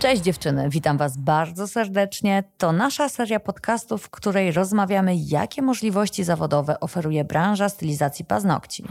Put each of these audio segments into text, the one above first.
Cześć dziewczyny, witam Was bardzo serdecznie. To nasza seria podcastów, w której rozmawiamy, jakie możliwości zawodowe oferuje branża stylizacji paznokci.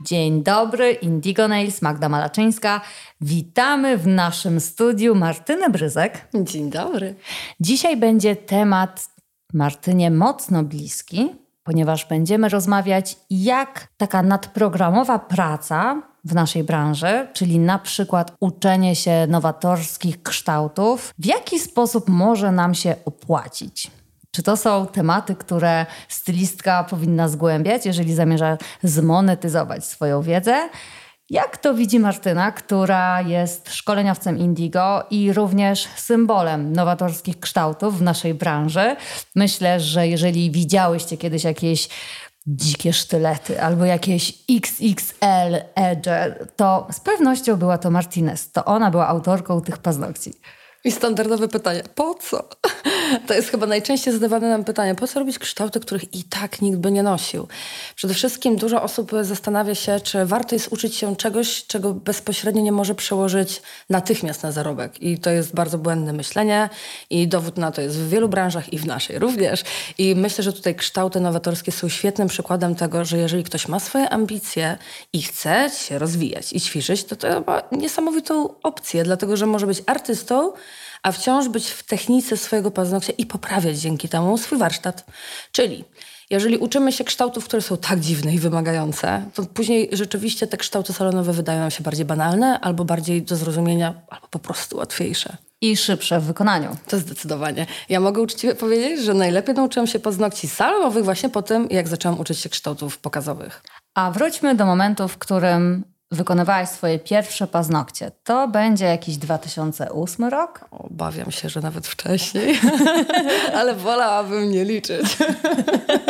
Dzień dobry, Indigo Nails, Magda Malaczyńska. Witamy w naszym studiu Martynę Bryzek. Dzień dobry. Dzisiaj będzie temat Martynie mocno bliski, ponieważ będziemy rozmawiać, jak taka nadprogramowa praca w naszej branży, czyli na przykład uczenie się nowatorskich kształtów, w jaki sposób może nam się opłacić. Czy to są tematy, które stylistka powinna zgłębiać, jeżeli zamierza zmonetyzować swoją wiedzę? Jak to widzi Martyna, która jest szkoleniowcem Indigo i również symbolem nowatorskich kształtów w naszej branży? Myślę, że jeżeli widziałyście kiedyś jakieś dzikie sztylety albo jakieś XXL Edge, to z pewnością była to Martinez. To ona była autorką tych paznokci. I standardowe pytanie, po co? To jest chyba najczęściej zadawane nam pytanie, po co robić kształty, których i tak nikt by nie nosił? Przede wszystkim dużo osób zastanawia się, czy warto jest uczyć się czegoś, czego bezpośrednio nie może przełożyć natychmiast na zarobek. I to jest bardzo błędne myślenie i dowód na to jest w wielu branżach i w naszej również. I myślę, że tutaj kształty nowatorskie są świetnym przykładem tego, że jeżeli ktoś ma swoje ambicje i chce się rozwijać i ćwiczyć, to to ma niesamowitą opcję, dlatego że może być artystą, a wciąż być w technice swojego paznokcia i poprawiać dzięki temu swój warsztat. Czyli jeżeli uczymy się kształtów, które są tak dziwne i wymagające, to później rzeczywiście te kształty salonowe wydają nam się bardziej banalne, albo bardziej do zrozumienia, albo po prostu łatwiejsze. I szybsze w wykonaniu. To zdecydowanie. Ja mogę uczciwie powiedzieć, że najlepiej nauczyłam się paznokci salonowych właśnie po tym, jak zaczęłam uczyć się kształtów pokazowych. A wróćmy do momentu, w którym wykonywałaś swoje pierwsze paznokcie. To będzie jakiś 2008 rok? Obawiam się, że nawet wcześniej, ale wolałabym nie liczyć.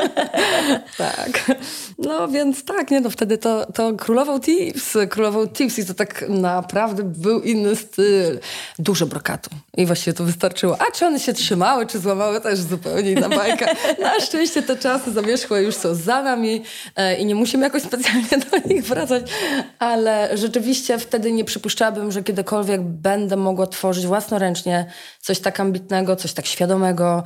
tak. No więc tak, nie no, wtedy to, to królował tips, królował tips i to tak naprawdę był inny styl. Dużo brokatu i właściwie to wystarczyło. A czy one się trzymały, czy złamały, też zupełnie inna bajka. Na szczęście te czasy zamierzchłe już są za nami e, i nie musimy jakoś specjalnie do nich wracać, ale rzeczywiście wtedy nie przypuszczałabym, że kiedykolwiek będę mogła tworzyć własnoręcznie coś tak ambitnego, coś tak świadomego,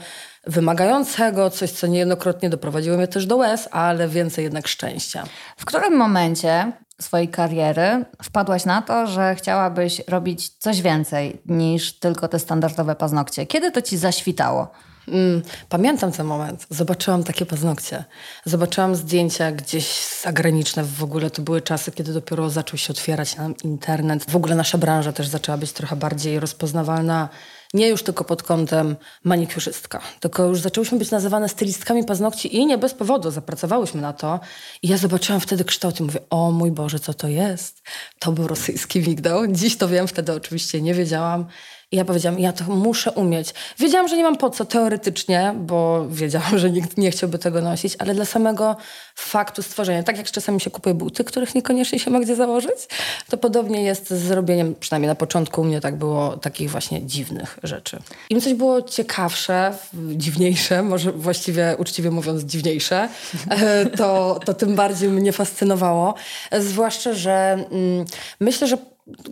wymagającego, coś, co niejednokrotnie doprowadziło mnie też do łez, ale więcej jednak szczęścia. W którym momencie swojej kariery wpadłaś na to, że chciałabyś robić coś więcej niż tylko te standardowe paznokcie? Kiedy to ci zaświtało? Mm, pamiętam ten moment. Zobaczyłam takie paznokcie. Zobaczyłam zdjęcia gdzieś zagraniczne. W ogóle to były czasy, kiedy dopiero zaczął się otwierać nam internet. W ogóle nasza branża też zaczęła być trochę bardziej rozpoznawalna. Nie już tylko pod kątem manikiurzystka, tylko już zaczęłyśmy być nazywane stylistkami paznokci i nie bez powodu zapracowałyśmy na to. I ja zobaczyłam wtedy kształt i mówię, o mój Boże, co to jest? To był rosyjski migdał. Dziś to wiem, wtedy oczywiście nie wiedziałam. Ja powiedziałam, ja to muszę umieć. Wiedziałam, że nie mam po co teoretycznie, bo wiedziałam, że nikt nie chciałby tego nosić, ale dla samego faktu stworzenia, tak jak czasami się kupuje buty, których niekoniecznie się ma gdzie założyć, to podobnie jest z zrobieniem, przynajmniej na początku u mnie tak było, takich właśnie dziwnych rzeczy. Im coś było ciekawsze, dziwniejsze, może właściwie uczciwie mówiąc dziwniejsze, e, to, to tym bardziej mnie fascynowało. Zwłaszcza, że mm, myślę, że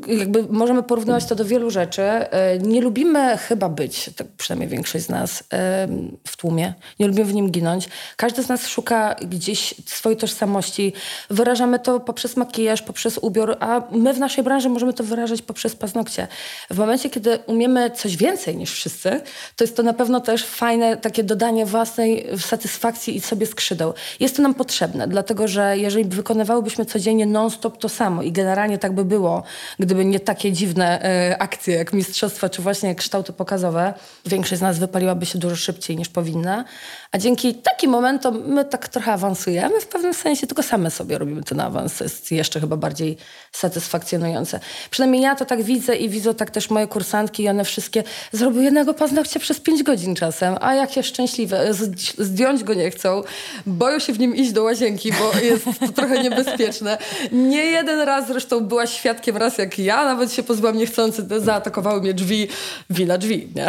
jakby możemy porównywać to do wielu rzeczy. E, nie lubimy chyba być, tak przynajmniej większość z nas, w tłumie. Nie lubimy w nim ginąć. Każdy z nas szuka gdzieś swojej tożsamości. Wyrażamy to poprzez makijaż, poprzez ubiór, a my w naszej branży możemy to wyrażać poprzez paznokcie. W momencie, kiedy umiemy coś więcej niż wszyscy, to jest to na pewno też fajne takie dodanie własnej satysfakcji i sobie skrzydeł. Jest to nam potrzebne, dlatego że jeżeli wykonywałybyśmy codziennie non-stop to samo i generalnie tak by było, gdyby nie takie dziwne e, akcje jak mistrzostwa, czy właśnie kształty pokazowe, większość z nas wypaliłaby się dużo szybciej niż powinna. A dzięki takim momentom my tak trochę awansujemy w pewnym sensie, tylko same sobie robimy ten awans. Jest jeszcze chyba bardziej satysfakcjonujące. Przynajmniej ja to tak widzę i widzą tak też moje kursantki i one wszystkie zrobiły jednego paznokcia przez pięć godzin czasem, a jakie szczęśliwe. Zdjąć go nie chcą, boją się w nim iść do łazienki, bo jest to trochę niebezpieczne. Nie jeden raz zresztą była świadkiem raz raz, jak ja nawet się pozbyłam niechcący, zaatakowały mnie drzwi, wina drzwi, nie?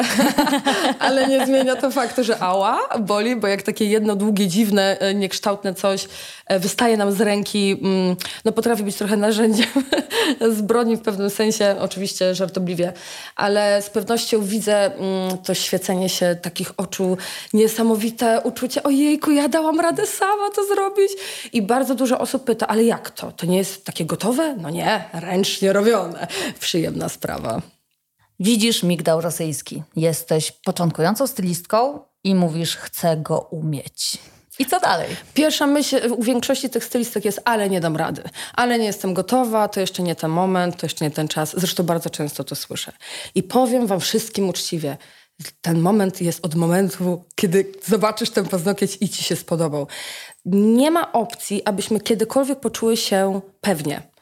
Ale nie zmienia to faktu, że ała, boli, bo jak takie jedno długie, dziwne, e, niekształtne coś e, wystaje nam z ręki, mm, no potrafi być trochę narzędziem zbrodni w pewnym sensie, oczywiście żartobliwie, ale z pewnością widzę mm, to świecenie się takich oczu, niesamowite uczucie, ojejku, ja dałam radę sama to zrobić i bardzo dużo osób pyta, ale jak to? To nie jest takie gotowe? No nie, ręcznie robione. Przyjemna sprawa. Widzisz migdał rosyjski. Jesteś początkującą stylistką i mówisz, chcę go umieć. I co dalej? Pierwsza myśl u większości tych stylistek jest, ale nie dam rady, ale nie jestem gotowa, to jeszcze nie ten moment, to jeszcze nie ten czas. Zresztą bardzo często to słyszę. I powiem wam wszystkim uczciwie, ten moment jest od momentu, kiedy zobaczysz ten paznokieć i ci się spodobał. Nie ma opcji, abyśmy kiedykolwiek poczuły się pewnie.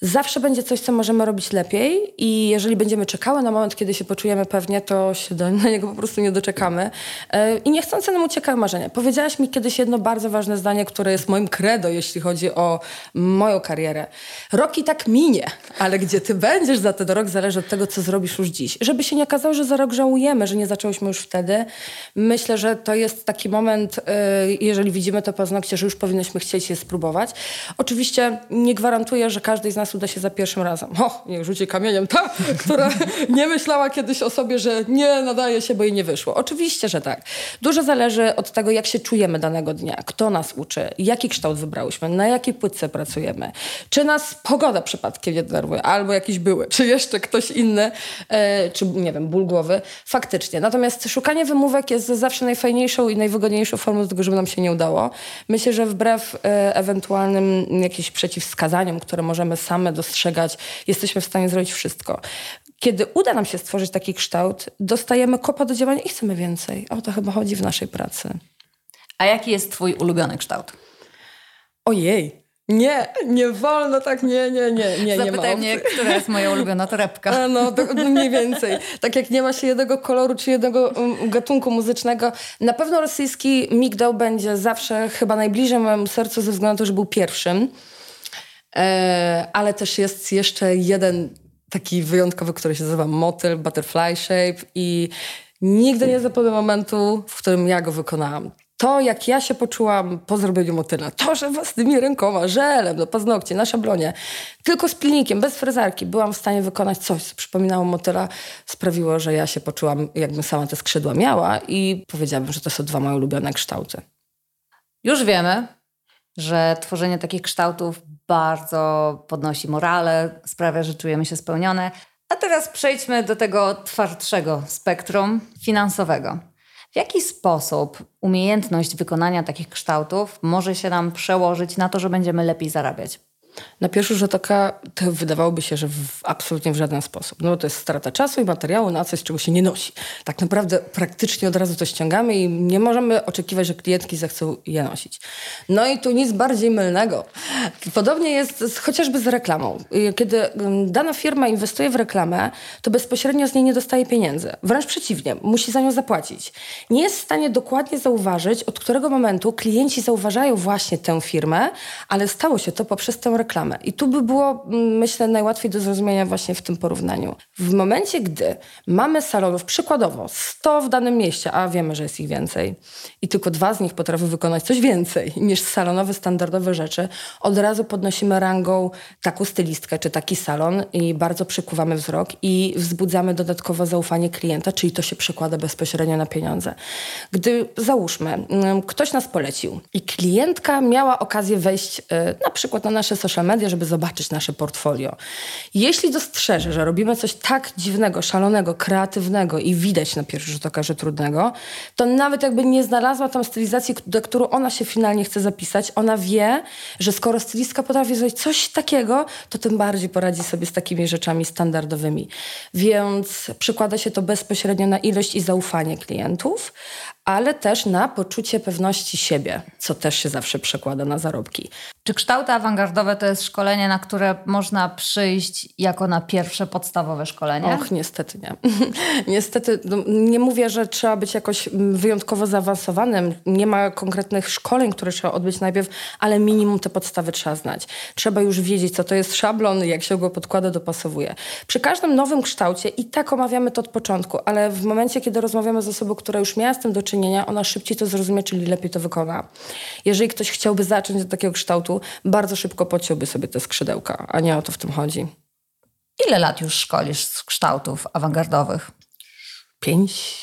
Zawsze będzie coś, co możemy robić lepiej i jeżeli będziemy czekały na moment, kiedy się poczujemy pewnie, to się do niego po prostu nie doczekamy. E, I niechcący nam uciekają marzenia. Powiedziałaś mi kiedyś jedno bardzo ważne zdanie, które jest moim credo, jeśli chodzi o moją karierę. Rok i tak minie, ale gdzie ty będziesz za ten rok, zależy od tego, co zrobisz już dziś. Żeby się nie okazało, że za rok żałujemy, że nie zaczęłyśmy już wtedy. Myślę, że to jest taki moment, e, jeżeli widzimy to paznokcie, że już powinnyśmy chcieć je spróbować. Oczywiście nie gwarantuję, że każdy z nas uda się za pierwszym razem. O, niech rzuci kamieniem ta, która nie myślała kiedyś o sobie, że nie nadaje się, bo jej nie wyszło. Oczywiście, że tak. Dużo zależy od tego, jak się czujemy danego dnia, kto nas uczy, jaki kształt wybrałyśmy, na jakiej płytce pracujemy, czy nas pogoda przypadkiem nie denerwuje, albo jakiś były, czy jeszcze ktoś inny, e, czy nie wiem, ból głowy. Faktycznie. Natomiast szukanie wymówek jest zawsze najfajniejszą i najwygodniejszą formą do tego, żeby nam się nie udało. Myślę, że wbrew e, ewentualnym jakimś przeciwwskazaniom, które możemy sami same dostrzegać, jesteśmy w stanie zrobić wszystko. Kiedy uda nam się stworzyć taki kształt, dostajemy kopa do działania i chcemy więcej. O to chyba chodzi w naszej pracy. A jaki jest Twój ulubiony kształt? Ojej. Nie, nie wolno tak, nie, nie, nie, nie, Zapytaj nie ma mnie, która jest moja ulubiona torebka. A no, to, mniej więcej. Tak jak nie ma się jednego koloru czy jednego um, gatunku muzycznego, na pewno rosyjski migdał będzie zawsze chyba najbliżej mojemu sercu ze względu na to, że był pierwszym. E, ale też jest jeszcze jeden taki wyjątkowy, który się nazywa motyl, butterfly shape i nigdy nie zapomnę momentu, w którym ja go wykonałam. To, jak ja się poczułam po zrobieniu motyla, to, że własnymi rękoma, żelem, no paznokcie, na szablonie, tylko z pilnikiem, bez frezarki, byłam w stanie wykonać coś, co przypominało motyla, sprawiło, że ja się poczułam, jakbym sama te skrzydła miała i powiedziałabym, że to są dwa moje ulubione kształty. Już wiemy, że tworzenie takich kształtów bardzo podnosi morale, sprawia, że czujemy się spełnione. A teraz przejdźmy do tego twardszego spektrum finansowego. W jaki sposób umiejętność wykonania takich kształtów może się nam przełożyć na to, że będziemy lepiej zarabiać? Na pierwszy rzut oka to wydawałoby się, że w, absolutnie w żaden sposób. No to jest strata czasu i materiału na coś, czego się nie nosi. Tak naprawdę praktycznie od razu to ściągamy i nie możemy oczekiwać, że klientki zechcą je nosić. No i tu nic bardziej mylnego. Podobnie jest z, chociażby z reklamą. Kiedy mm, dana firma inwestuje w reklamę, to bezpośrednio z niej nie dostaje pieniędzy. Wręcz przeciwnie, musi za nią zapłacić. Nie jest w stanie dokładnie zauważyć, od którego momentu klienci zauważają właśnie tę firmę, ale stało się to poprzez tę reklamę reklamę. I tu by było, mm, myślę, najłatwiej do zrozumienia właśnie w tym porównaniu. W momencie, gdy mamy salonów, przykładowo 100 w danym mieście, a wiemy, że jest ich więcej, i tylko dwa z nich potrafią wykonać coś więcej niż salonowe, standardowe rzeczy, od razu podnosimy rangą taką stylistkę czy taki salon i bardzo przykuwamy wzrok i wzbudzamy dodatkowo zaufanie klienta, czyli to się przekłada bezpośrednio na pieniądze. Gdy, załóżmy, mm, ktoś nas polecił i klientka miała okazję wejść y, na przykład na nasze social media, żeby zobaczyć nasze portfolio. Jeśli dostrzeże, że robimy coś tak dziwnego, szalonego, kreatywnego i widać na pierwszy rzut oka, że trudnego, to nawet jakby nie znalazła tam stylizacji, do którą ona się finalnie chce zapisać, ona wie, że skoro stylistka potrafi zrobić coś takiego, to tym bardziej poradzi sobie z takimi rzeczami standardowymi. Więc przekłada się to bezpośrednio na ilość i zaufanie klientów, ale też na poczucie pewności siebie, co też się zawsze przekłada na zarobki. Czy kształty awangardowe to jest szkolenie, na które można przyjść jako na pierwsze podstawowe szkolenie? Och, niestety nie. niestety no, nie mówię, że trzeba być jakoś wyjątkowo zaawansowanym. Nie ma konkretnych szkoleń, które trzeba odbyć najpierw, ale minimum te podstawy trzeba znać. Trzeba już wiedzieć, co to jest szablon, jak się go podkłada, dopasowuje. Przy każdym nowym kształcie i tak omawiamy to od początku, ale w momencie, kiedy rozmawiamy z osobą, która już miała z tym do czynienia, ona szybciej to zrozumie, czyli lepiej to wykona. Jeżeli ktoś chciałby zacząć od takiego kształtu, bardzo szybko podciąłby sobie te skrzydełka, a nie o to w tym chodzi. Ile lat już szkolisz z kształtów awangardowych? Pięć.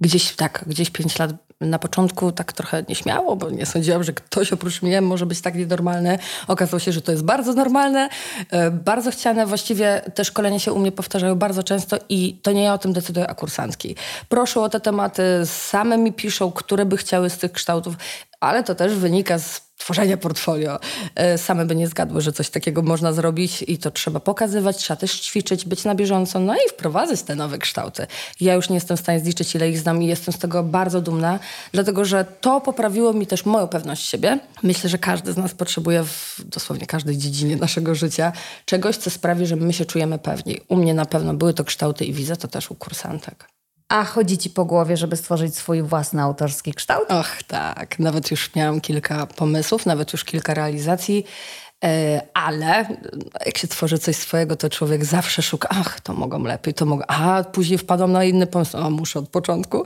Gdzieś tak, gdzieś pięć lat na początku tak trochę nieśmiało, bo nie sądziłam, że ktoś oprócz mnie może być tak nienormalny. Okazało się, że to jest bardzo normalne, e, bardzo chciane. Właściwie te szkolenia się u mnie powtarzają bardzo często i to nie ja o tym decyduję, a kursantki. Proszę o te tematy, same mi piszą, które by chciały z tych kształtów, ale to też wynika z tworzenia portfolio. E, same by nie zgadły, że coś takiego można zrobić i to trzeba pokazywać, trzeba też ćwiczyć, być na bieżąco, no i wprowadzać te nowe kształty. Ja już nie jestem w stanie zliczyć, ile ich znam i jestem z tego bardzo dumna, dlatego że to poprawiło mi też moją pewność siebie. Myślę, że każdy z nas potrzebuje w dosłownie każdej dziedzinie naszego życia czegoś, co sprawi, że my się czujemy pewniej. U mnie na pewno były to kształty i widzę to też u kursantek. A chodzi ci po głowie, żeby stworzyć swój własny autorski kształt? Och, tak. Nawet już miałam kilka pomysłów, nawet już kilka realizacji. E, ale jak się tworzy coś swojego, to człowiek zawsze szuka, ach, to mogą lepiej, to mogą, a później wpadam na inny pomysł, a muszę od początku.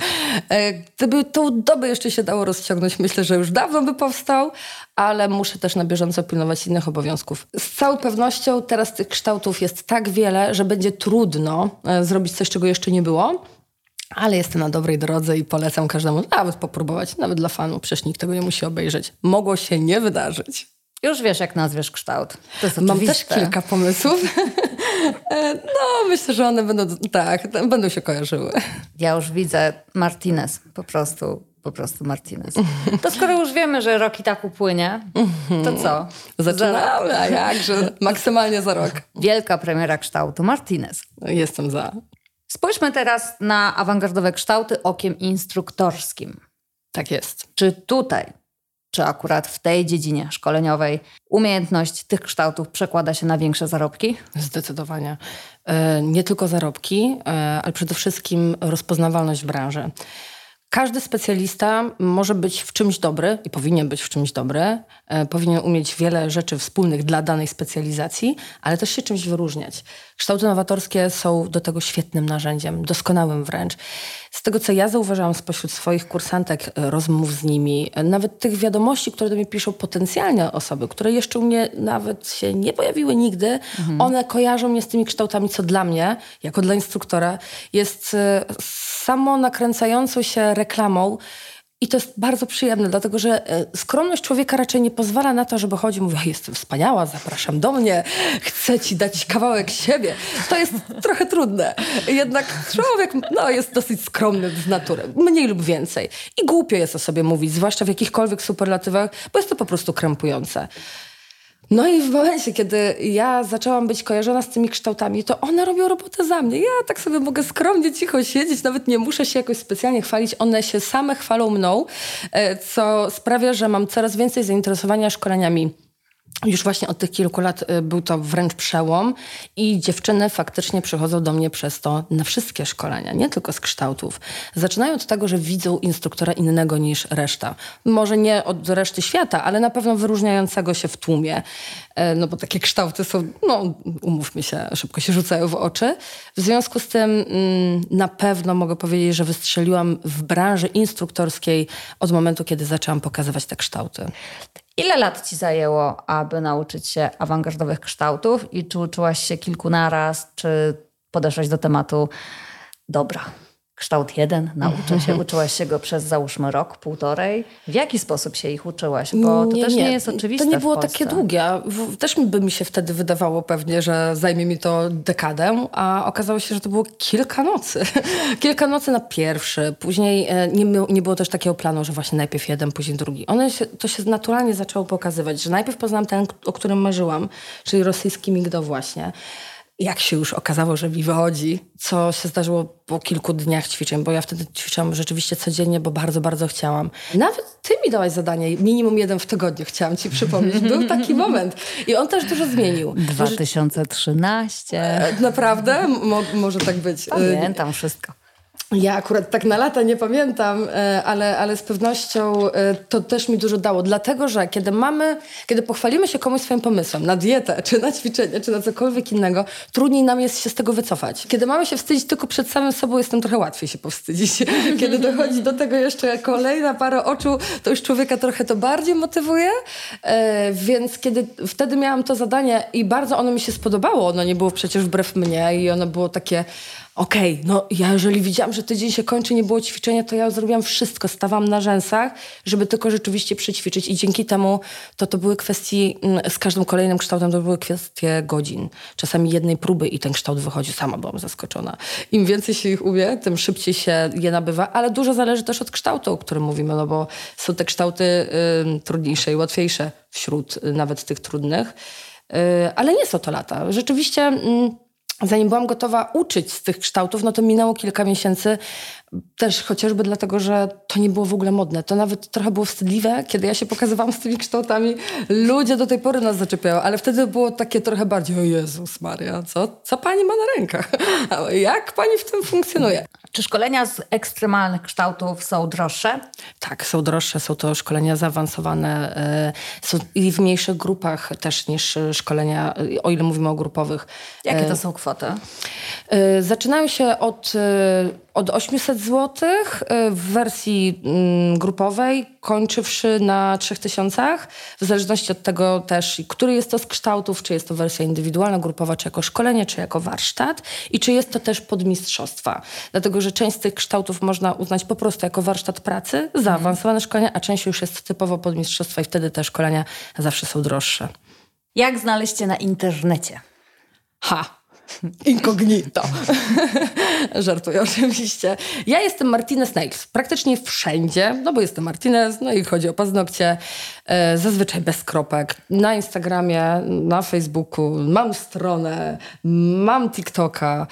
E, gdyby tą dobę jeszcze się dało rozciągnąć, myślę, że już dawno by powstał, ale muszę też na bieżąco pilnować innych obowiązków. Z całą pewnością teraz tych kształtów jest tak wiele, że będzie trudno e, zrobić coś, czego jeszcze nie było. Ale jestem na dobrej drodze i polecam każdemu nawet popróbować, nawet dla fanów, przecież nikt tego nie musi obejrzeć. Mogło się nie wydarzyć. Już wiesz, jak nazwiesz kształt. To jest Mam też kilka pomysłów. No, myślę, że one będą, tak, będą się kojarzyły. Ja już widzę Martinez, po prostu, po prostu Martinez. To skoro już wiemy, że rok i tak upłynie, to co? Zaczynamy, a jakże? Maksymalnie za rok. Wielka premiera kształtu, Martinez. Jestem za. Spójrzmy teraz na awangardowe kształty okiem instruktorskim. Tak jest. Czy tutaj, czy akurat w tej dziedzinie szkoleniowej, umiejętność tych kształtów przekłada się na większe zarobki? Zdecydowanie. E, nie tylko zarobki, e, ale przede wszystkim rozpoznawalność branży. Każdy specjalista może być w czymś dobry i powinien być w czymś dobry, e, powinien umieć wiele rzeczy wspólnych dla danej specjalizacji, ale też się czymś wyróżniać. Kształty nowatorskie są do tego świetnym narzędziem, doskonałym wręcz. Z tego, co ja zauważyłam spośród swoich kursantek, e, rozmów z nimi, e, nawet tych wiadomości, które do mnie piszą potencjalne osoby, które jeszcze u mnie nawet się nie pojawiły nigdy, mhm. one kojarzą mnie z tymi kształtami, co dla mnie, jako dla instruktora, jest samo nakręcającą się reklamą. I to jest bardzo przyjemne, dlatego że e, skromność człowieka raczej nie pozwala na to, żeby chodził i mówił, jestem wspaniała, zapraszam do mnie, chcę ci dać kawałek siebie. To jest trochę trudne. Jednak człowiek no, jest dosyć skromny z natury, mniej lub więcej. I głupio jest o sobie mówić, zwłaszcza w jakichkolwiek superlatywach, bo jest to po prostu krępujące. No i w momencie, kiedy ja zaczęłam być kojarzona z tymi kształtami, to one robią robotę za mnie. Ja tak sobie mogę skromnie, cicho siedzieć, nawet nie muszę się jakoś specjalnie chwalić. One się same chwalą mną, e, co sprawia, że mam coraz więcej zainteresowania szkoleniami już właśnie od tych kilku lat y, był to wręcz przełom i dziewczyny faktycznie przychodzą do mnie przez to na wszystkie szkolenia, nie tylko z kształtów. Zaczynają od tego, że widzą instruktora innego niż reszta. Może nie od reszty świata, ale na pewno wyróżniającego się w tłumie. E, no bo takie kształty są, no umówmy się, szybko się rzucają w oczy. W związku z tym mm, na pewno mogę powiedzieć, że wystrzeliłam w branży instruktorskiej od momentu, kiedy zaczęłam pokazywać te kształty. Ile lat ci zajęło, aby nauczyć się awangardowych kształtów i czy uczyłaś się kilku naraz, czy podeszłaś do tematu dobra, kształt jeden, nauczę się, uczyłaś się go przez załóżmy rok, półtorej. W jaki sposób się ich uczyłaś? Bo to nie, też nie, nie jest oczywiste To nie było takie długie. Też by mi się wtedy wydawało pewnie, że zajmie mi to dekadę, a okazało się, że to było kilka nocy. kilka nocy na pierwszy. Później e, nie, nie było też takiego planu, że właśnie najpierw jeden, później drugi. One się, to się naturalnie zaczęło pokazywać, że najpierw poznałam ten, o którym marzyłam, czyli rosyjski migdo właśnie. Jak się już okazało, że mi wychodzi, co się zdarzyło po kilku dniach ćwiczeń, bo ja wtedy ćwiczyłam rzeczywiście codziennie, bo bardzo, bardzo chciałam. Nawet ty mi dałaś zadanie, minimum jeden w tygodniu, chciałam ci przypomnieć. Był taki moment. I on też dużo zmienił. 2013. E, naprawdę? Mo może tak być. Pamiętam wszystko. Ja akurat tak na lata nie pamiętam, e, ale, ale z pewnością e, to też mi dużo dało. Dlatego, że kiedy mamy, kiedy pochwalimy się komuś swoim pomysłem na dietę, czy na ćwiczenie, czy na cokolwiek innego, trudniej nam jest się z tego wycofać. Kiedy mamy się wstydzić tylko przed samym sobą, jest nam trochę łatwiej się powstydzić. Kiedy dochodzi do tego jeszcze kolejna para oczu, to już człowieka trochę to bardziej motywuje. E, więc kiedy wtedy miałam to zadanie i bardzo ono mi się spodobało, ono nie było przecież wbrew mnie i ono było takie okej, okay, no ja jeżeli widziałam, że tydzień się kończy, nie było ćwiczenia, to ja zrobiłam wszystko, stawałam na rzęsach, żeby tylko rzeczywiście przećwiczyć i dzięki temu to to były kwestie, mm, z każdym kolejnym kształtem to były kwestie godzin. Czasami jednej próby i ten kształt wychodzi, sama byłam zaskoczona. Im więcej się ich umie, tym szybciej się je nabywa, ale dużo zależy też od kształtu, o którym mówimy, no bo są te kształty y, trudniejsze i łatwiejsze wśród y, nawet tych trudnych, y, ale nie są to lata. Rzeczywiście... Y, zanim byłam gotowa uczyć z tych kształtów, no to minęło kilka miesięcy, też chociażby dlatego, że to nie było w ogóle modne. To nawet trochę było wstydliwe, kiedy ja się pokazywałam z tymi kształtami. Ludzie do tej pory nas zaczepiają, ale wtedy było takie trochę bardziej, o Jezus Maria, co, co pani ma na rękach? Jak pani w tym funkcjonuje? Czy szkolenia z ekstremalnych kształtów są droższe? Tak, są droższe, są to szkolenia zaawansowane, e, są i w mniejszych grupach też niż szkolenia, o ile mówimy o grupowych. Jakie to e, są kwoty? E, zaczynają się od od 800 zł y, w wersji mm, grupowej, kończywszy na 3000, w zależności od tego też, który jest to z kształtów, czy jest to wersja indywidualna, grupowa, czy jako szkolenie, czy jako warsztat i czy jest to też podmistrzostwa. Dlatego, że część z tych kształtów można uznać po prostu jako warsztat pracy, zaawansowane szkolenia, a część już jest typowo podmistrzostwa i wtedy te szkolenia zawsze są droższe. Jak znaleźć na internecie? Ha! Incognito. Żartuję oczywiście. Ja jestem Martinez Nails. Praktycznie wszędzie, no bo jestem Martinez, no i chodzi o paznokcie. E, zazwyczaj bez kropek. Na Instagramie, na Facebooku, mam stronę, mam TikToka.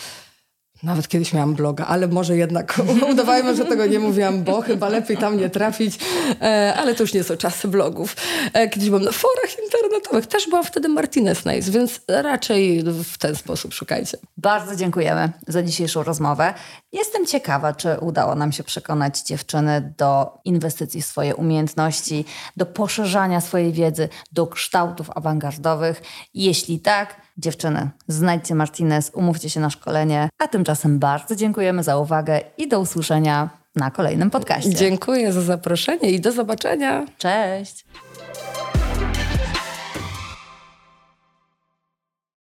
Nawet kiedyś miałam bloga, ale może jednak udawajmy, że tego nie mówiłam, bo chyba lepiej tam nie trafić. E, ale to już nie są czasy blogów. E, kiedyś byłam na forach internetowych, też byłam wtedy Martinez Nice, więc raczej w ten sposób szukajcie. Bardzo dziękujemy za dzisiejszą rozmowę. Jestem ciekawa, czy udało nam się przekonać dziewczyny do inwestycji w swoje umiejętności, do poszerzania swojej wiedzy, do kształtów awangardowych. Jeśli tak, Dziewczyny, znajdźcie Martinez, umówcie się na szkolenie, a tymczasem bardzo dziękujemy za uwagę i do usłyszenia na kolejnym podcaście. Dziękuję za zaproszenie i do zobaczenia. Cześć!